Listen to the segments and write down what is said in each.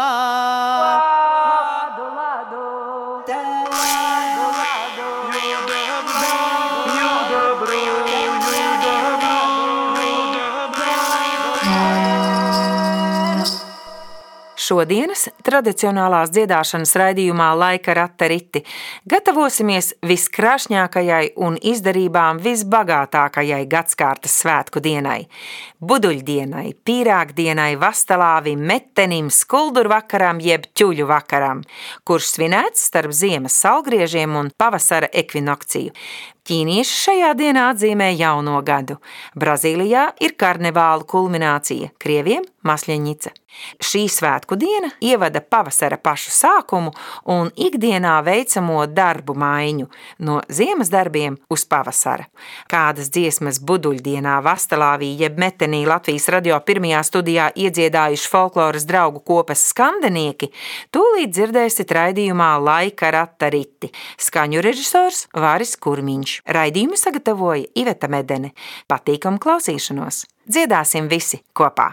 Allah Šodienas tradicionālās dziedāšanas raidījumā Laika rata riti gatavosimies viskrāšņākajai un izdarībām visbagātākajai gadskārtas svētku dienai – buduļdienai, pīrāgdienai, vastalāvim, metenim, skuldurvakaram jeb ķuļu vakaram, kurš svinēts starp ziemas salgriežiem un pavasara ekvinokciju. Ķīnieši šajā dienā atzīmē jauno gadu. Brazīlijā ir karnevāla kulminācija, krieviem – masļeņica. Šī svētku diena ievada pavasara pašu sākumu un ikdienā veicamo darbu maiņu no ziemas darbiem uz pavasara. Kādas dziesmas buduļdienā Vastalāvī jeb Metenī Latvijas radio pirmajā studijā iedziedājuši folkloras draugu kopas skandenieki, tūlīt dzirdēsit raidījumā Laika rata riti. Skaņu režisors Vāris Kurmiņš. Raidījumu sagatavoja Iveta Medene. Patīkam klausīšanos! Dziedāsim visi kopā!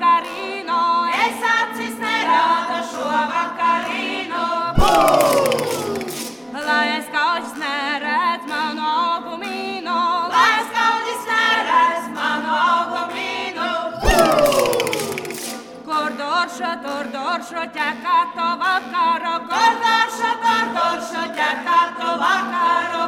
Doršu, tur doršu, ķekato vakaru, kur doršu, tur doršu, ķekato vakaru.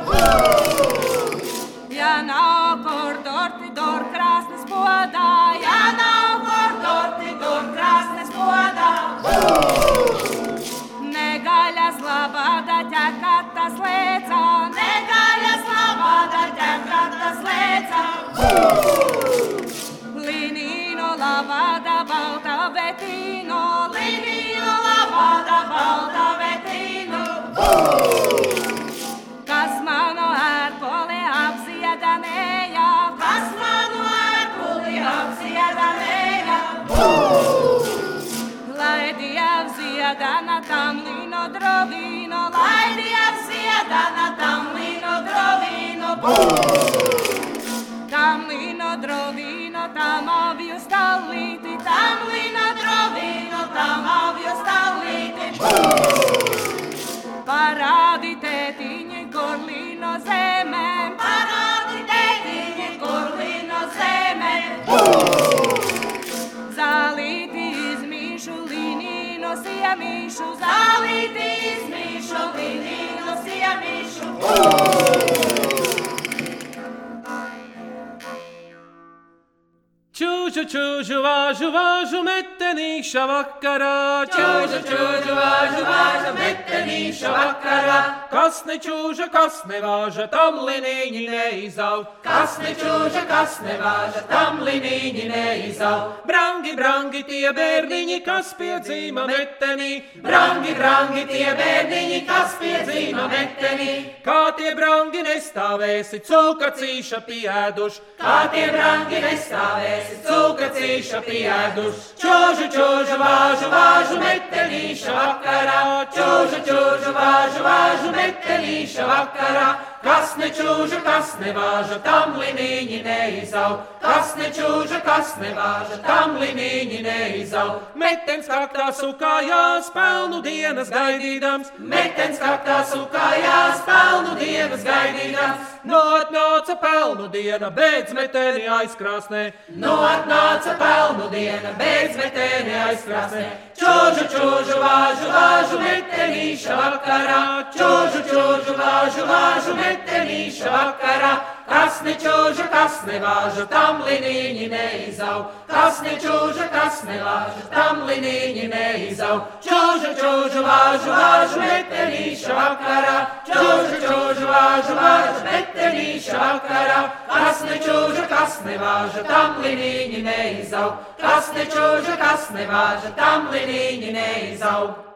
Ja nav kur dorti, dor krāsnes podā, ja nav kur dorti, dor krāsnes podā. Negaļas labāda ķekatas lēca, negaļas labāda ķekatas lēca. Linīno labāda Kas manu ērpoli apziedanēja, kas manu ērpoli apziedanēja. Lai Dievs ziedana tam lino drovino, lai Dievs ziedana tam lino drovino. Tam lino drovino, tam avju stālīti, tam lino drovino, tam avju stālīti. Parādi tētiņi, kur lino zemē, parādi tētiņi, kur lino zemē. Zālīti izmīšu līniju siemīšu, zālīti izmīšu līniju siemīšu. Čūžu, čūžu, vāžu, vāžu, metenīša vakarā. Čūžu, čūžu, vāžu, vāžu, metenīša vakarā. Kas ne čūža, kas nevāža, tam linīņi neizau. Kas ne čūža, kas nevāža, tam linīņi neizau. Brangi, brangi tie bērniņi, kas piedzīma metenī. Brangi, brangi tie bērniņi, kas piedzīma metenī. Kā tie brangi nestāvēsi, cūkacīša pieēduši. Kā tie brangi nestāvēsi esi cūka cīša pieedus. Čūžu, čūžu, vāžu, vāžu, metenīša vakarā. Čūžu, čūžu, vāžu, vāžu, metenīša vakarā. Kas nečūža, kas nevāža, tam linīņi neizau. Kas nečūža, kas nevāža, tam linīņi neizau. Metens kaktā sukājās, pelnu dienas gaidīdams. Metens kaktā sukājās, pelnu dienas gaidīdams. No atnāca pelnu diena, beidz meteni aizkrāsnē. No atnāca pelnu diena, beidz meteni aizkrāsnē. Čūžu, čūžu, vāžu, vāžu, metenīša vakarā. Čūžu, čūžu, vāžu, vāžu, metenīša vakarā. Kas nečūža, kas nevāža, tam linīņi neizau. Kas nečūža, kas nevāža, tam linīņi neizau. Čūžu, čūžu, vāžu, vāžu, metenīša vakarā. Čūžu, čūžu, vāžu, vāžu, metenīša vakarā. Kas nečūža, kas nevāža, tam linīņi neizau. Kas nečūža, kas nevāža, tam linīņi neizau.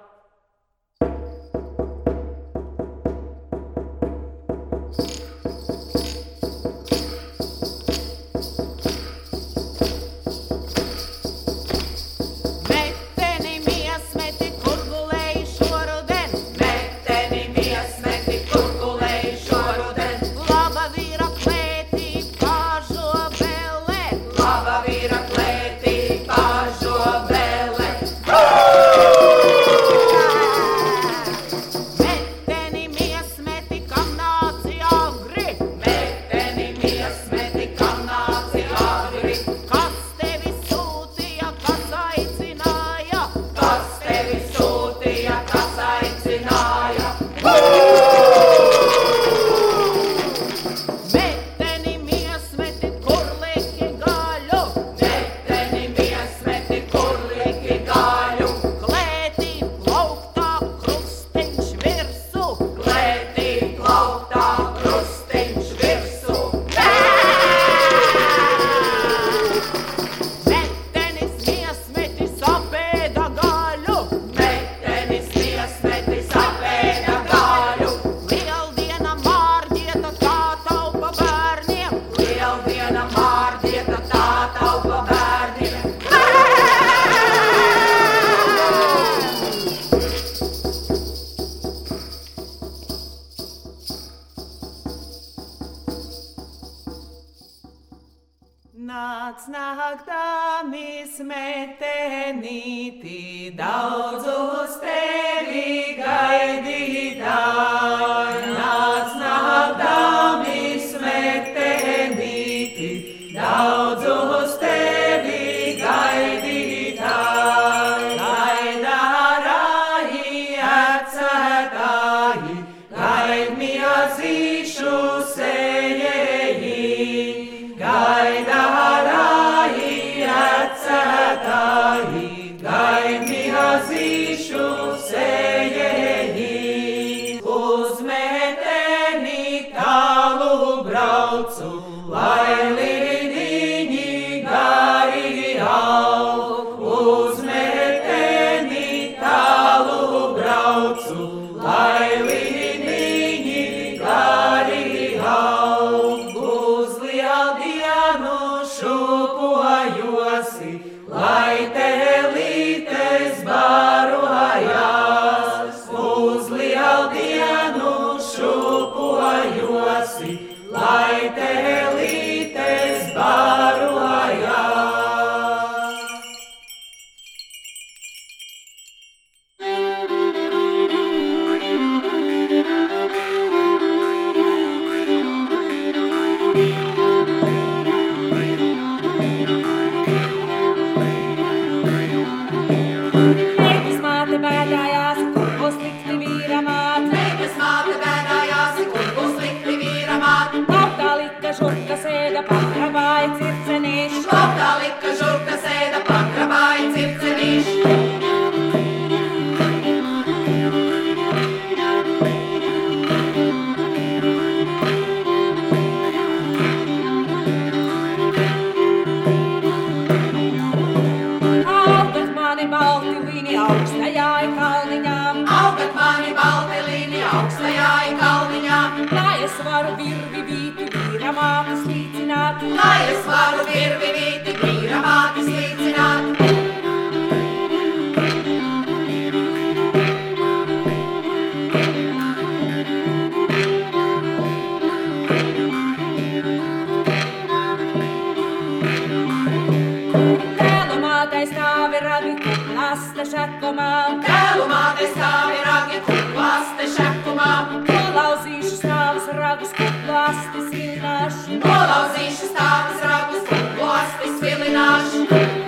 Tēlu mātei stāvi ragi, laste šakumā. Tēlu māte stāvi ragi, laste šakumā. Nolauzīšu stāvus ragus, laste svilināšu. Nolauzīšu stāvus ragus, laste svilināšu.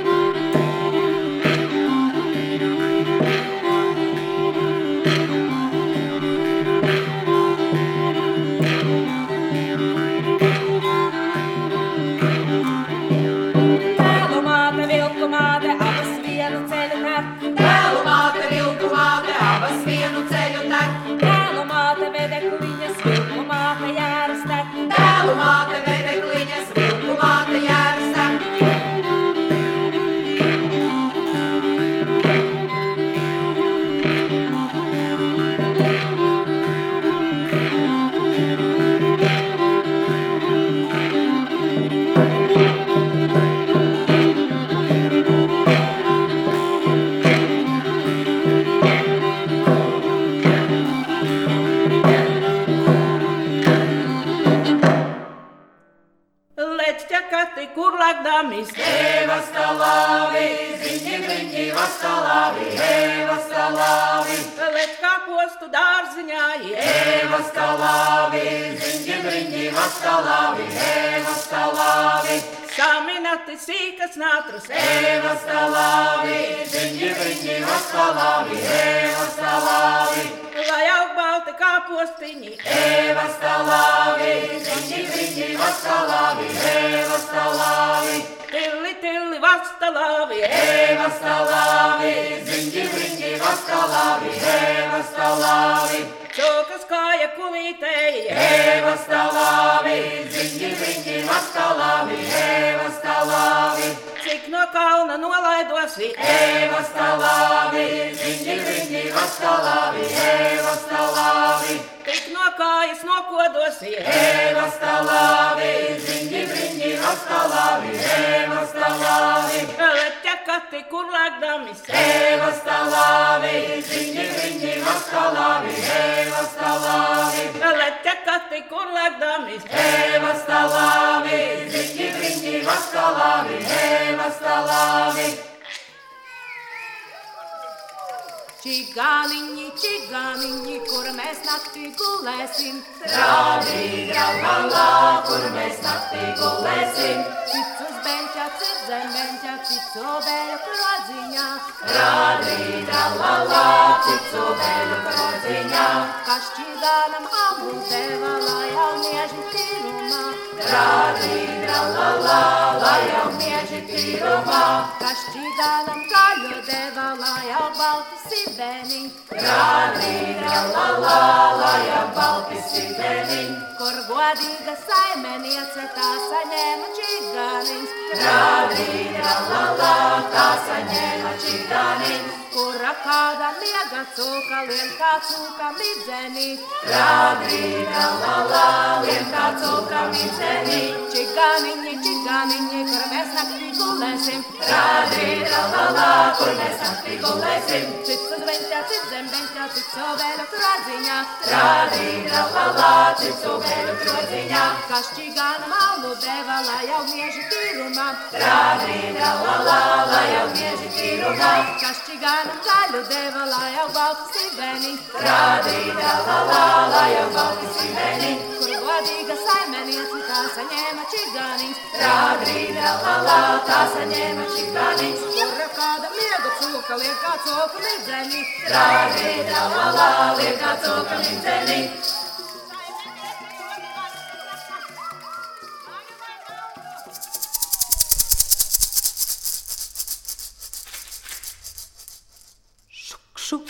Briņi, vastalāvi, evas talāvi. saminati sīkas nātrus, Evas talāvi, ziņi, briņi, vastalāvi, evas talāvi. lai aug balti kā postiņi, Evas talāvi, ziņi, briņi, vastalāvi, evas talāvi. tilli, tilli, vastalāvi, Evas talāvi, ziņi, briņi, vastalāvi, evas talāvi. Čokas kāja kulītēji, Evas talāvi, ziņi, briņi, vastalāvi, evas talāvi. cik no kalna nolaidosi, Evas talāvi, ziņi, briņi, vastalāvi, evas talāvi. tik no kājas nokodosi, Evas talāvi, ziņi, briņi, vastalāvi, evas talāvi. Kati, kur lagdamis, Evas talāvi, ziņi, briņi, vastalāvi, evas talāvi. leķa kati, kur lagdamis, Evas talāvi, ziņi, briņi, vastalāvi, evas talāvi. Čigāniņi, čigāniņi, kur mēs naktī gulēsim. Rādīja galā, kur mēs naktī gulēsim. Cits uz beņķa, cits zem beņķa, cits obēļu krodziņā. Rādīja galā, citu vēļu krodziņā. Kas čigānam abu deva, lai jau mieži tīrumā. Rādīja galā, lai jau mieži tīrumā. Kas čigānam gaļu deva, lai jau balti sibeni. Rādīja galā, lai jau balti sideniņ. Kur godīga saimeniece tā saņēma čigāniņš. Rādīja galā, tā saņēma čigāniņ. Kura kāda miega cūka, lien kā cūka midzeni. Rādīja galā, lien kā cūka midzeni. Čigāniņi, čigāniņi, kur mēs naktī gulēsim. Rādīja galā, kur mēs naktī gulēsim. Uz beņķa, cits zem beņķa, cits ovēļu kradziņā. Rādīja galā, citu vēļu krodziņā. Kas čigāna malu deva, lai jau mieži tīrumā. Rādīja galā, lai jau mieži tīrumā. Kas čigāna gaļu deva, lai jau baltu sibeni. Rādīja galā, lai jau balti sideniņ. Kur godīga saimeniece tā saņēma čigāniņš. Rādīja galā, tā saņēma čigāniņ. Kura kāda miega cūka, lien kā cūka midzeni. Rādīja galā, lien kā cūka midzeni. Šuk,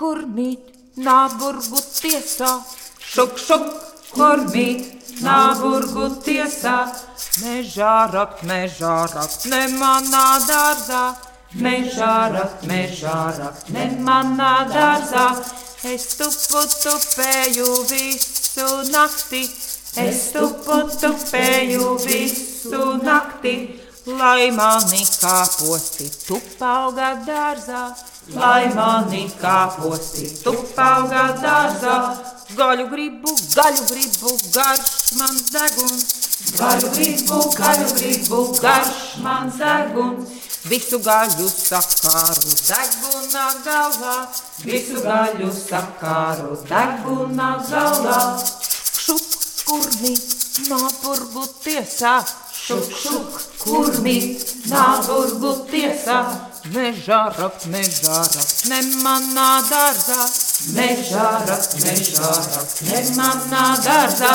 kur mīt nāburgu tiesā, šuk, šuk, kur mīt nāburgu tiesā. Mežā rakt, mežā rakt, ne manā dārzā, mežā rakt, mežā rakt, ne manā dārzā. Es tupu tupēju visu nakti, Es tupu tupēju visu nakti, lai mani kāposti tupauga dārzā, lai mani kāposti tupauga dārzā. Gaļu gribu, gaļu gribu, garš man deguns. Gaļu gribu, gaļu gribu, garš man deguns. Visu gaļu sakāru deguna galvā, visu gaļu sakāru deguna galvā. Šup, kurmi, nāpurgu tiesā, šuk, šuk, kurmi, nāpurgu tiesā. Mežārak, mežārak, ne manā dārzā, mežārak, mežārak, ne manā dārzā.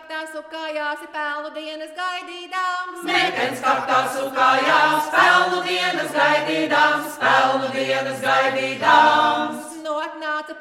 kaktās ukājās, pelnu dienas gaidīdām. Meitenes kaktās ukājās, pelnu dienas gaidīdām, pelnu dienas gaidīdām.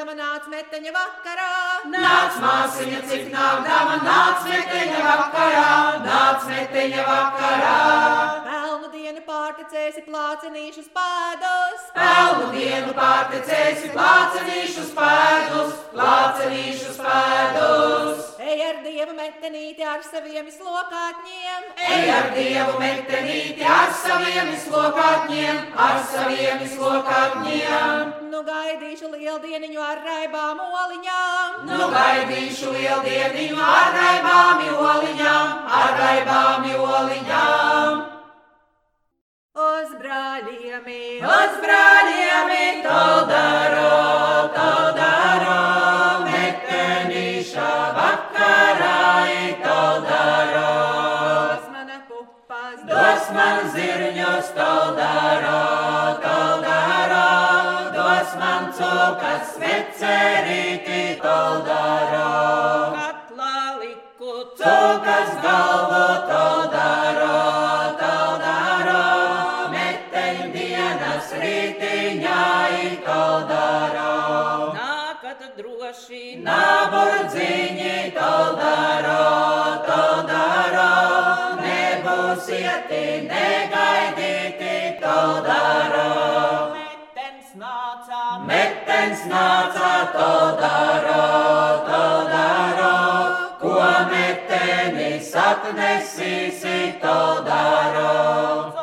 nākdama nāc meteņa vakarā. Nāc māsiņa, cik nākdama nāc meteņa vakarā, nāc meteņa vakarā. Pelnu dienu pārtecēsi plācenīšus pēdus. Pelnu dienu pārtecēsi plācenīšus pēdus, plācenīšus pēdus. Ej ar dievu metenīti ar saviem slokātņiem. Ej ar dievu metenīti ar saviem slokātņiem, ar saviem slokātņiem. Nu gaidīšu lieldieniņu ar raibām oliņām. Nu gaidīšu lieldieniņu ar raibām oliņām, ar raibām oliņām. Būsieti negaidīti to daro. Metens nāca, metens nāca to daro, to daro. Ko metenis atnesīsi to daro.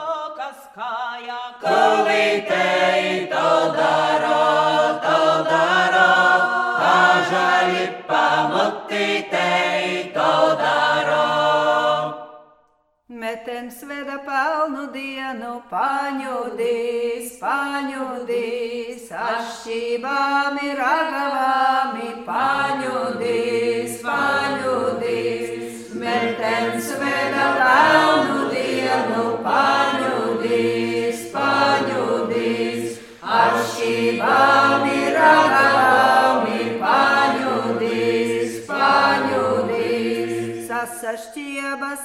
Metens veda pelnu dienu, paņudīs, paņudīs, atšķībāmi ragavāmi, paņudīs, paņudīs.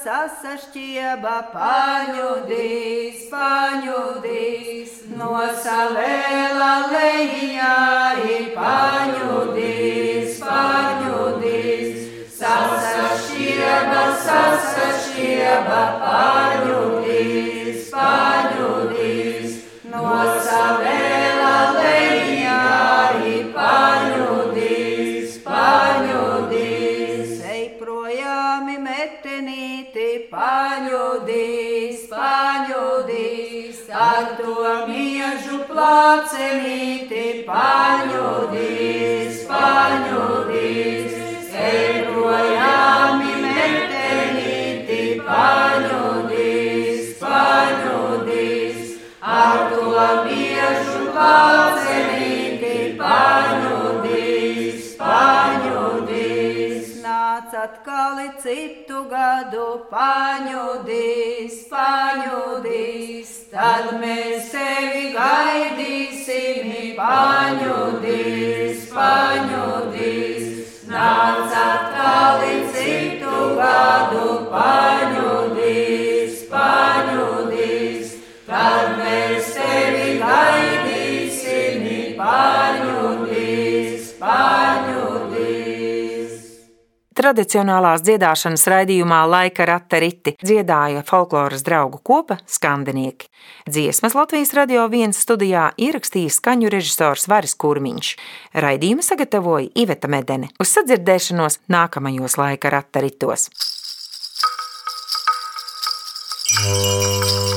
Sasašķieba, paņudīs, paņudīs, no savēla lejiņā ir paņudīs, paņudīs. Sasašķieba, sasašķieba, paņudīs, paņudīs, paņudīs, paņudīs, ar to miežu plācenīti, paņudīs, paņudīs. Ej projām, metenīti, paņudīs, paņudīs, ar to miežu plācenīti, atkal citu gadu, paņudīs, paņudīs, tad mēs tevi gaidīsim, paņudīs, paņudīs. Tradicionālās dziedāšanas raidījumā Laika rata riti dziedāja folkloras draugu kopa skandinieki. Dziesmas Latvijas radio viens studijā ierakstīja skaņu režisors Varis Kurmiņš. Raidījumu sagatavoja Iveta Medene. Uz sadzirdēšanos nākamajos Laika rata ritos. Oh.